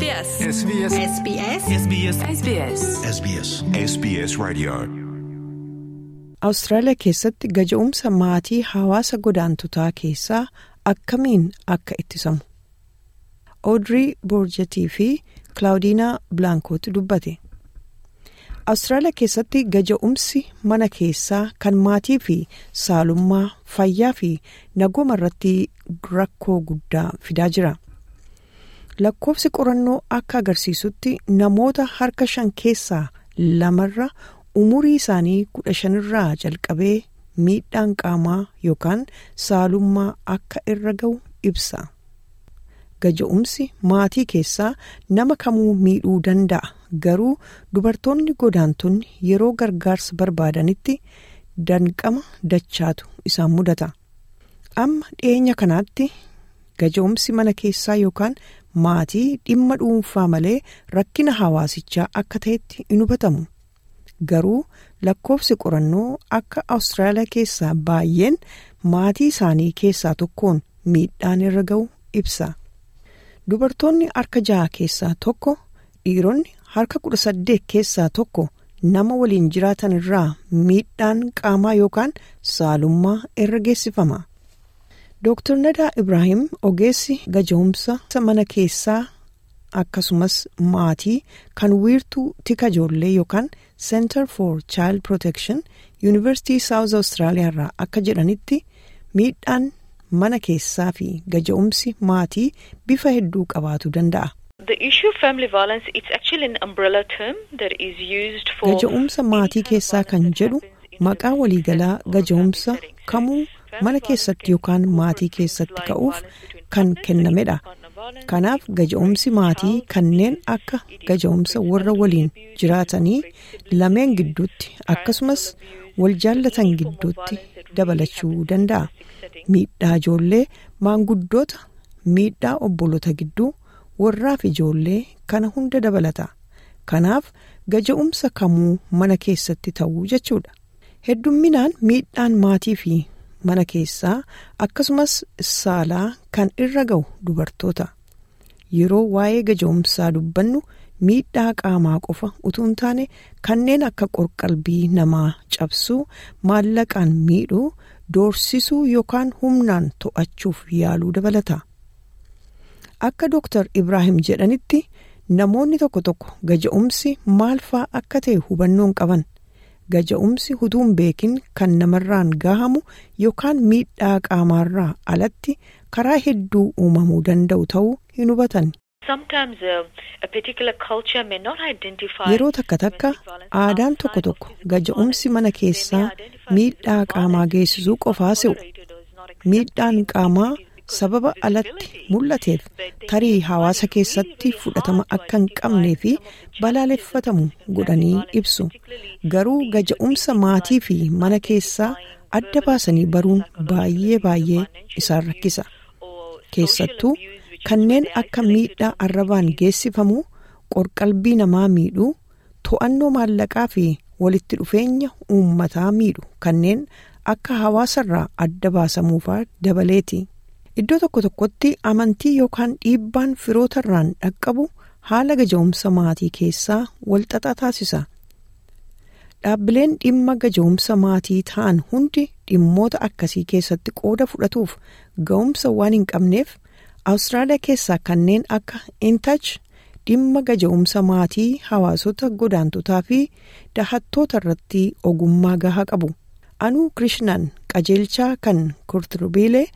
SBS. SBS. SBS. SBS. SBS. SBS. SBS Radio. Awustiraaliyaa keessatti gaja'umsa maatii hawaasa godaantotaa keessaa akkamiin akka ittisamu. Oodrii Boorjatii fi Kilaawudiinaa Bilaankooti dubbate. Awustiraaliyaa keessatti gaja'umsi mana keessaa kan maatii fi saalummaa fayyaa fi nagooma irratti rakkoo guddaa fidaa jira. Lakkoofsi qorannoo akka agarsiisutti namoota harka shan keessaa lamarra umurii isaanii kudha shanirraa jalqabee miidhaan qaamaa yookaan saalummaa akka irra ga'u ibsa. Gaja'umsi maatii keessaa nama kamuu miidhuu danda'a garuu dubartoonni godaantonni yeroo gargaarsa barbaadanitti danqama dachaatu isaan mudata. Amma dhiyeenya kanaatti gaja'umsi mana keessaa yookaan maatii dhimma dhuunfaa malee rakkina hawaasichaa akka ta'etti in hubatamu. Garuu lakkoofsi qorannoo akka Awustiraaliyaa keessaa baay'een maatii isaanii keessaa tokkoon miidhaan irra ga'u ibsa. Dubartoonni harka jaha keessaa tokko dhiironni harka kudha saddeet keessaa tokko nama waliin jiraatan irraa miidhaan qaamaa yookaan saalummaa irra geessifama. Dooktar Nadaa Ibraahim ogeessi gaja'umsa mana keessaa akkasumas maatii kan wiirtuu tika ijoollee yookaan Center for Child Protection Yuunivarsiitii South Australia irraa akka jedhanitti miidhaan mana keessaa fi gaja'umsi maatii bifa hedduu qabaatu danda'a. Gaja'umsa maatii keessaa kan jedhu maqaa waliigalaa gaja'umsa kamuu mana keessatti yookaan maatii keessatti ka'uuf kan kennamedha. Kanaaf gaja'umsi maatii kanneen akka gaja'umsa warra waliin jiraatanii lameen gidduutti akkasumas wal jaallatan gidduutti dabalachuu danda'a. Miidhaa ijoollee maanguddoota miidhaa obbolota gidduu warraaf ijoollee kana hunda dabalata. Kanaaf gaja'umsa kamuu mana keessatti ta'uu jechuudha. Heddumminaan miidhaan maatii fi mana keessaa akkasumas saalaa kan irra ga'u dubartoota. Yeroo waa'ee gaja'umsaa dubbannu miidhaa qaamaa qofa utuu hin taane kanneen akka qorqalbii namaa cabsuu maallaqaan miidhuu doorsisuu yookaan humnaan to'achuuf yaaluu dabalata. Akka Dooktar Ibraahim jedhanitti namoonni tokko tokko gaja'umsi maal faa akka ta'e hubannoon qaban. Gaja'umsi utuu hin beekin kan namarraan gahamu yookaan miidhaa qaamaarraa alatti karaa hedduu uumamuu danda'u ta'uu hin hubatan. Uh, Yeroo takka takka aadaan tokko tokko gaja'umsi mana keessaa miidhaa qaamaa geessisuu qofaa se'u. Miidhaan qaamaa sababa alatti mul'ateef tarii hawaasa keessatti fudhatama akka hin qabnee fi balaaleffatamu godhanii ibsu. Garuu gaja'umsa maatii fi mana keessaa adda baasanii baruun baay'ee baay'ee isaan rakkisa. Keessattuu kanneen akka miidhaa arrabaan geessifamu qorqalbii namaa miidhuu to'annoo maallaqaa fi walitti dhufeenya uummataa miidhu kanneen akka hawaasarraa adda baasamuufaa dabaleeti. Iddoo tokko tokkotti amantii yookaan dhiibbaan firootarraan dhaqqabu haala gaja'umsa maatii keessaa walxaxaa taasisa. Dhaabbileen dhimma gaja'umsa maatii ta'an hundi dhimmoota akkasii keessatti qooda fudhatuuf ga'umsa waan hin qabneef Awustiraaliyaa keessaa kanneen akka Intouch dhimma gaja'umsa maatii hawaasota godaantotaa fi dahattoota irratti ogummaa gahaa qabu. Anuu Kirishnaan qajeelchaa kan Kurturbiilee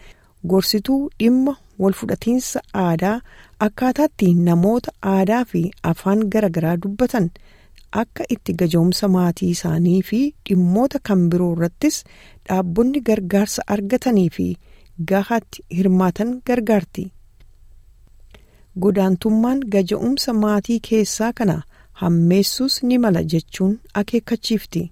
gorsituu dhimma walfudhatiinsa aadaa akkaataatti namoota aadaa fi afaan garaagaraa dubbatan akka itti gaja'umsa maatii isaanii fi dhimmoota kan biroo irrattis dhaabbonni gargaarsa argatanii fi gahaatti hirmaatan gargaarti. Godaantummaan gaja'umsa maatii keessaa kana hammeessuus ni mala jechuun akeekkachiifti.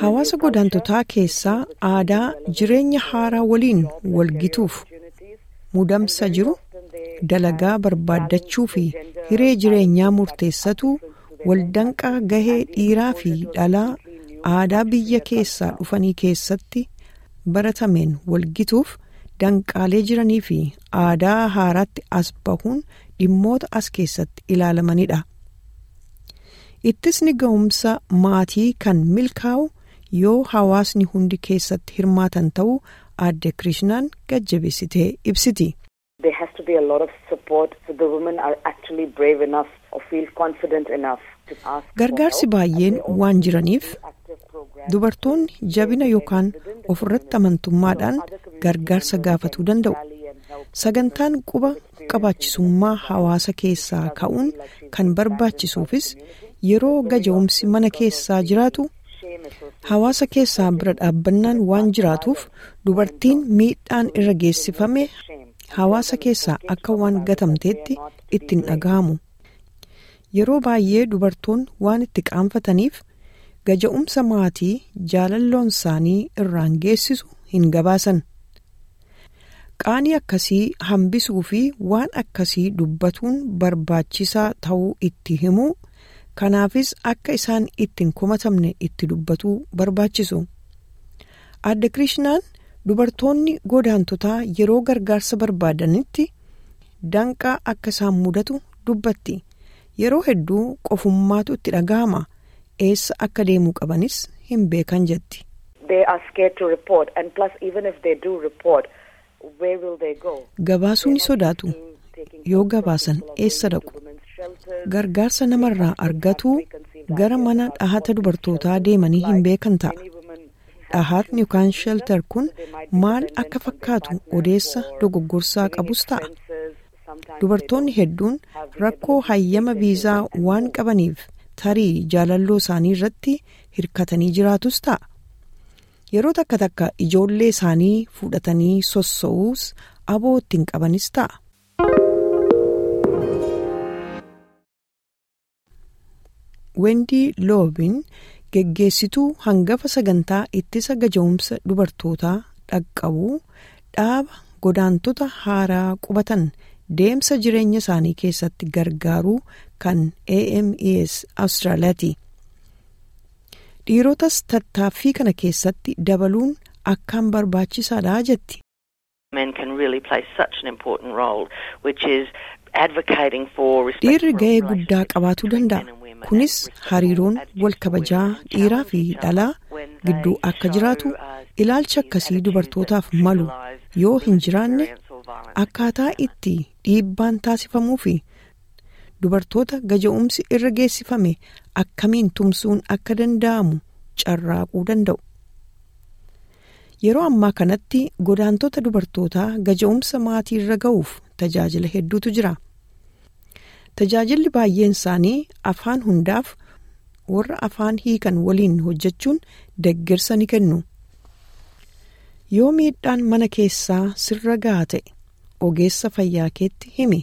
Hawaasa godaantotaa keessaa aadaa jireenya haaraa waliin walgituuf mudamsa jiru dalagaa barbaaddachuu fi hiree jireenyaa murteessatu waldanqaa gahee dhiiraa fi dhalaa aadaa biyya keessaa dhufanii keessatti baratameen walgituuf danqaalee jiranii fi aadaa haaraatti as bahuun dhimmoota as keessatti ilaalamanidha. ittisni ga'umsa maatii kan milkaa'u yoo hawaasni hundi keessatti hirmaatan ta'uu aadde kirishnaan gajjabeessitee ibsiti. There has to be a lot of support so the women are actually brave enough or feel confident enough to ask Gargaarsi baay'een waan jiraniif dubartoonni jabina yookaan ofirratti amantummaadhaan gargaarsa gaafatuu danda'u. Sagantaan quba qabaachisummaa hawaasa keessaa ka'uun kan barbaachisuufis yeroo gaja'umsi mana keessaa jiraatu hawaasa keessaa bira dhaabbannaan waan jiraatuuf dubartiin miidhaan irra geessifame hawaasa keessaa akka waan gatamteetti ittiin dhaga'amu. Yeroo baay'ee dubartoonni waan itti qaanfataniif gaja'umsa maatii jaalalloon isaanii irraan geessisu hin gabaasan. Qaanii akkasii hambisuu fi waan akkasii dubbatuun barbaachisaa ta'uu itti himuu kanaafis akka isaan ittiin komatamne itti dubbatuu barbaachisu. Aadde Kirishnaan dubartoonni godaantotaa yeroo gargaarsa barbaadanitti danqaa akka isaan mudatu dubbatti. Yeroo hedduu qofummaatu itti dhaga'ama. Eessa akka deemuu qabanis hin beekan jetti. They are scared to report and plus even if they do report where will they go? Gabaasuu ni sodaatu. Yoo gabaasan eessa dhaqu? Gargaarsa namarraa argatuu gara mana dhahata dubartootaa deemanii hin beekan ta'a. Dhahatni yookaan shelter kun maal akka fakkaatu odeessa dogoggorsaa qabus ta'a. Dubartoonni hedduun rakkoo hayyama viizaa waan qabaniif tarii jaalalloo isaanii irratti hirkatanii jiraatus ta'a. Yeroo takka takka ijoollee isaanii fudhatanii sossa'uus aboo ittiin qabanis ta'a. Wendii Loobin geggeessituu hangafa sagantaa ittisa gaja'umsa dubartootaa dhaqqabuu dhaaba godaantota haaraa qubatan deemsa jireenya isaanii keessatti gargaaruu kan AMES Awustiraaliyaati. Dhiirotas tattaaffii kana keessatti dabaluun akkaan barbaachisaadha jetti. Dhiirri ga'ee guddaa between danda'a. Kunis hariiroon wal kabajaa dhiiraa fi dhalaa gidduu akka jiraatu ilaalcha akkasii dubartootaaf malu yoo hin jiraanne akkaataa itti dhiibbaan taasifamuu fi dubartoota gaja'umsi irra geessifame akkamiin tumsuun akka danda'amu carraaquu danda'u. Yeroo ammaa kanatti godaantota dubartootaa gaja'umsa maatii irra ga'uuf tajaajila hedduutu jira. Tajaajilli baay'een isaanii afaan hundaaf warra afaan hiikan waliin hojjechuun deeggarsa ni kennu. Yoo miidhaan mana keessaa sirra gahaa ta'e ogeessa fayyaa keetti himi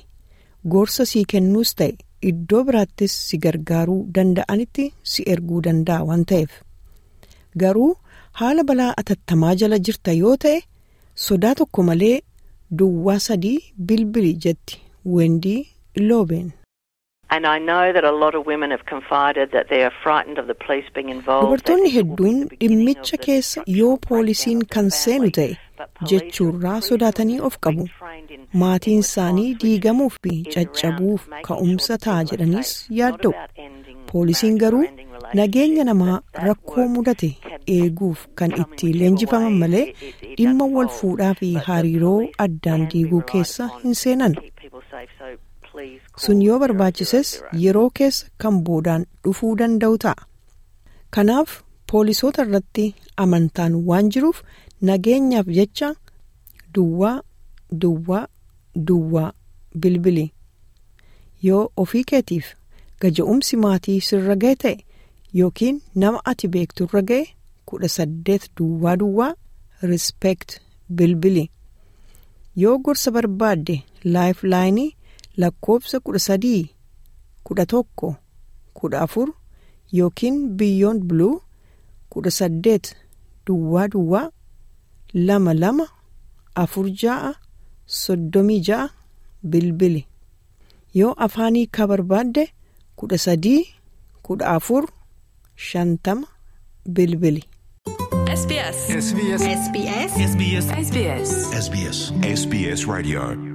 gorsa sii kennuus ta'e iddoo biraattis si gargaaruu danda'anitti si erguu danda'a waan ta'eef. Garuu haala balaa atattamaa jala jirta yoo ta'e sodaa tokko malee duwwaa sadii bilbili jetti wendii loobeen. Dubartoonni hedduun dhimmicha keessa yoo poolisiin kan seenu ta'e jechuurraa sodaatanii of qabu. Maatiin in isaanii diigamuuf fi caccabuuf ka'umsa ta'a jedhaniis yaadda'u. Poolisiin garuu nageenya namaa rakkoo mudate eeguuf kan itti leenjifaman malee dhimma wal fuudhaa fi hariiroo addaan diiguu keessa hin seenan. Sun yoo 000. barbaachises yeroo keessa kan boodaan dhufuu danda'u ta'a. Kanaaf poolisoota irratti amantaan waan jiruuf nageenyaaf jecha duwwaa duwwaa duwwaa bilbili. Yoo ofii keetiif gaja'umsi maatii sirra ga'e ta'e yookiin nama ati beektu irra ga'e kudha saddeet duwwaa duwwaa rispeekt bilbili. Yoo gorsa barbaadde laayiflaayinii lakkoofsa kudha sadii kudha tokko kudha afur yookiin biyyoon buluu kudha saddeet duwwaa duwwaa lama lama afur ja'a soddomii ja'a bilbili. Yoo afaanii ka barbaadde kudha sadii kudha afur shantama bilbili. SBS. SBS SBS. SBS SBS. SBS SBS Radio